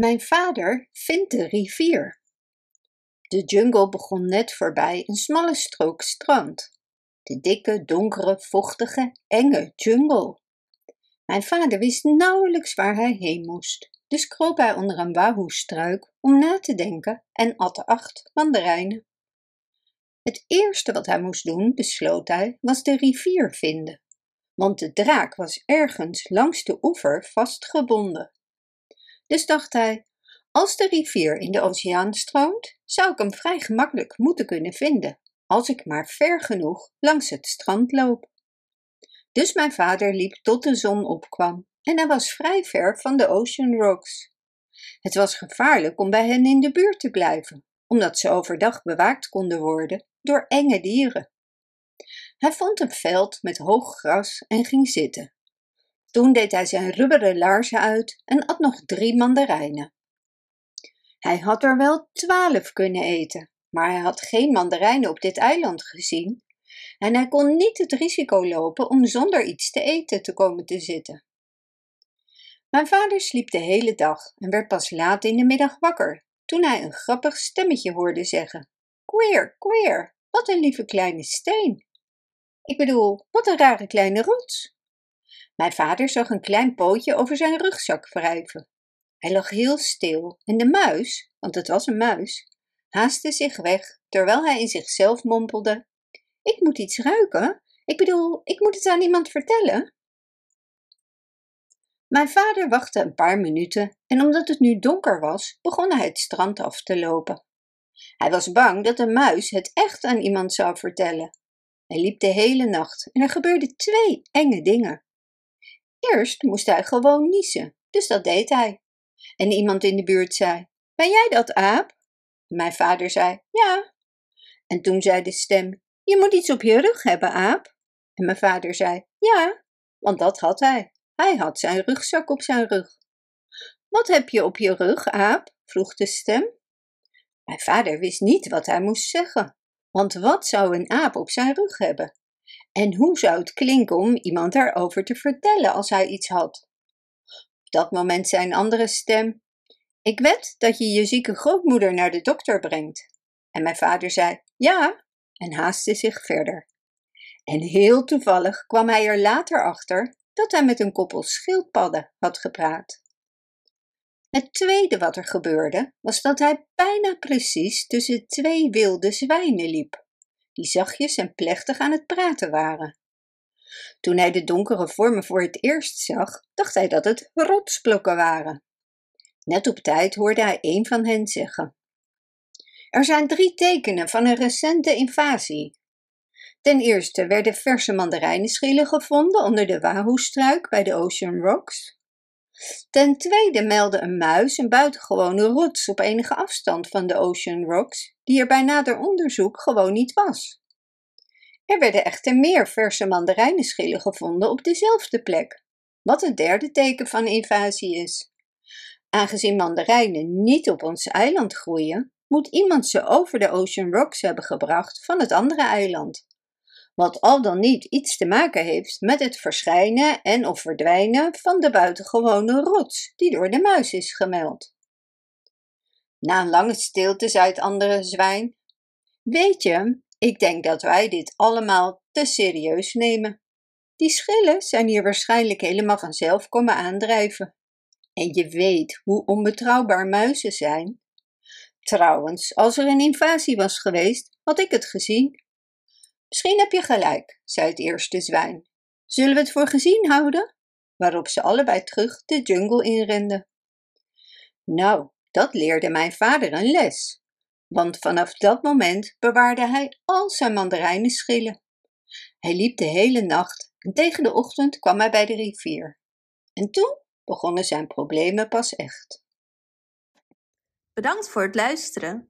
Mijn vader vindt de rivier. De jungle begon net voorbij een smalle strook strand. De dikke, donkere, vochtige, enge jungle. Mijn vader wist nauwelijks waar hij heen moest, dus kroop hij onder een wahoo-struik om na te denken en at acht mandarijnen. Het eerste wat hij moest doen, besloot hij, was de rivier vinden, want de draak was ergens langs de oever vastgebonden. Dus dacht hij, als de rivier in de oceaan stroomt, zou ik hem vrij gemakkelijk moeten kunnen vinden, als ik maar ver genoeg langs het strand loop. Dus mijn vader liep tot de zon opkwam en hij was vrij ver van de Ocean Rocks. Het was gevaarlijk om bij hen in de buurt te blijven, omdat ze overdag bewaakt konden worden door enge dieren. Hij vond een veld met hoog gras en ging zitten. Toen deed hij zijn rubberen laarzen uit en at nog drie mandarijnen. Hij had er wel twaalf kunnen eten, maar hij had geen mandarijnen op dit eiland gezien en hij kon niet het risico lopen om zonder iets te eten te komen te zitten. Mijn vader sliep de hele dag en werd pas laat in de middag wakker, toen hij een grappig stemmetje hoorde zeggen: Queer, queer, wat een lieve kleine steen. Ik bedoel, wat een rare kleine rots. Mijn vader zag een klein pootje over zijn rugzak wrijven. Hij lag heel stil en de muis, want het was een muis, haastte zich weg terwijl hij in zichzelf mompelde: Ik moet iets ruiken. Ik bedoel, ik moet het aan iemand vertellen. Mijn vader wachtte een paar minuten en omdat het nu donker was, begon hij het strand af te lopen. Hij was bang dat de muis het echt aan iemand zou vertellen. Hij liep de hele nacht en er gebeurden twee enge dingen. Eerst moest hij gewoon niezen, dus dat deed hij. En iemand in de buurt zei: Ben jij dat, aap? Mijn vader zei: Ja. En toen zei de stem: Je moet iets op je rug hebben, aap. En mijn vader zei: Ja, want dat had hij. Hij had zijn rugzak op zijn rug. Wat heb je op je rug, aap? vroeg de stem. Mijn vader wist niet wat hij moest zeggen, want wat zou een aap op zijn rug hebben? En hoe zou het klinken om iemand daarover te vertellen als hij iets had? Op dat moment zei een andere stem: Ik wed dat je je zieke grootmoeder naar de dokter brengt. En mijn vader zei: Ja, en haastte zich verder. En heel toevallig kwam hij er later achter dat hij met een koppel schildpadden had gepraat. Het tweede wat er gebeurde, was dat hij bijna precies tussen twee wilde zwijnen liep, die zachtjes en plechtig aan het praten waren. Toen hij de donkere vormen voor het eerst zag, dacht hij dat het rotsblokken waren. Net op tijd hoorde hij een van hen zeggen: Er zijn drie tekenen van een recente invasie. Ten eerste werden verse mandarijnenschillen gevonden onder de wahoo-struik bij de Ocean Rocks. Ten tweede meldde een muis een buitengewone rots op enige afstand van de Ocean Rocks, die er bij nader onderzoek gewoon niet was. Er werden echter meer verse mandarijnenschillen gevonden op dezelfde plek, wat het derde teken van invasie is. Aangezien mandarijnen niet op ons eiland groeien, moet iemand ze over de Ocean Rocks hebben gebracht van het andere eiland wat al dan niet iets te maken heeft met het verschijnen en of verdwijnen van de buitengewone rots die door de muis is gemeld. Na een lange stilte zei het andere zwijn: Weet je, ik denk dat wij dit allemaal te serieus nemen. Die schillen zijn hier waarschijnlijk helemaal vanzelf komen aandrijven. En je weet hoe onbetrouwbaar muizen zijn. Trouwens, als er een invasie was geweest, had ik het gezien. Misschien heb je gelijk, zei het eerste zwijn. Zullen we het voor gezien houden? Waarop ze allebei terug de jungle inrenden. Nou, dat leerde mijn vader een les, want vanaf dat moment bewaarde hij al zijn mandarijnenschillen. Hij liep de hele nacht en tegen de ochtend kwam hij bij de rivier. En toen begonnen zijn problemen pas echt. Bedankt voor het luisteren.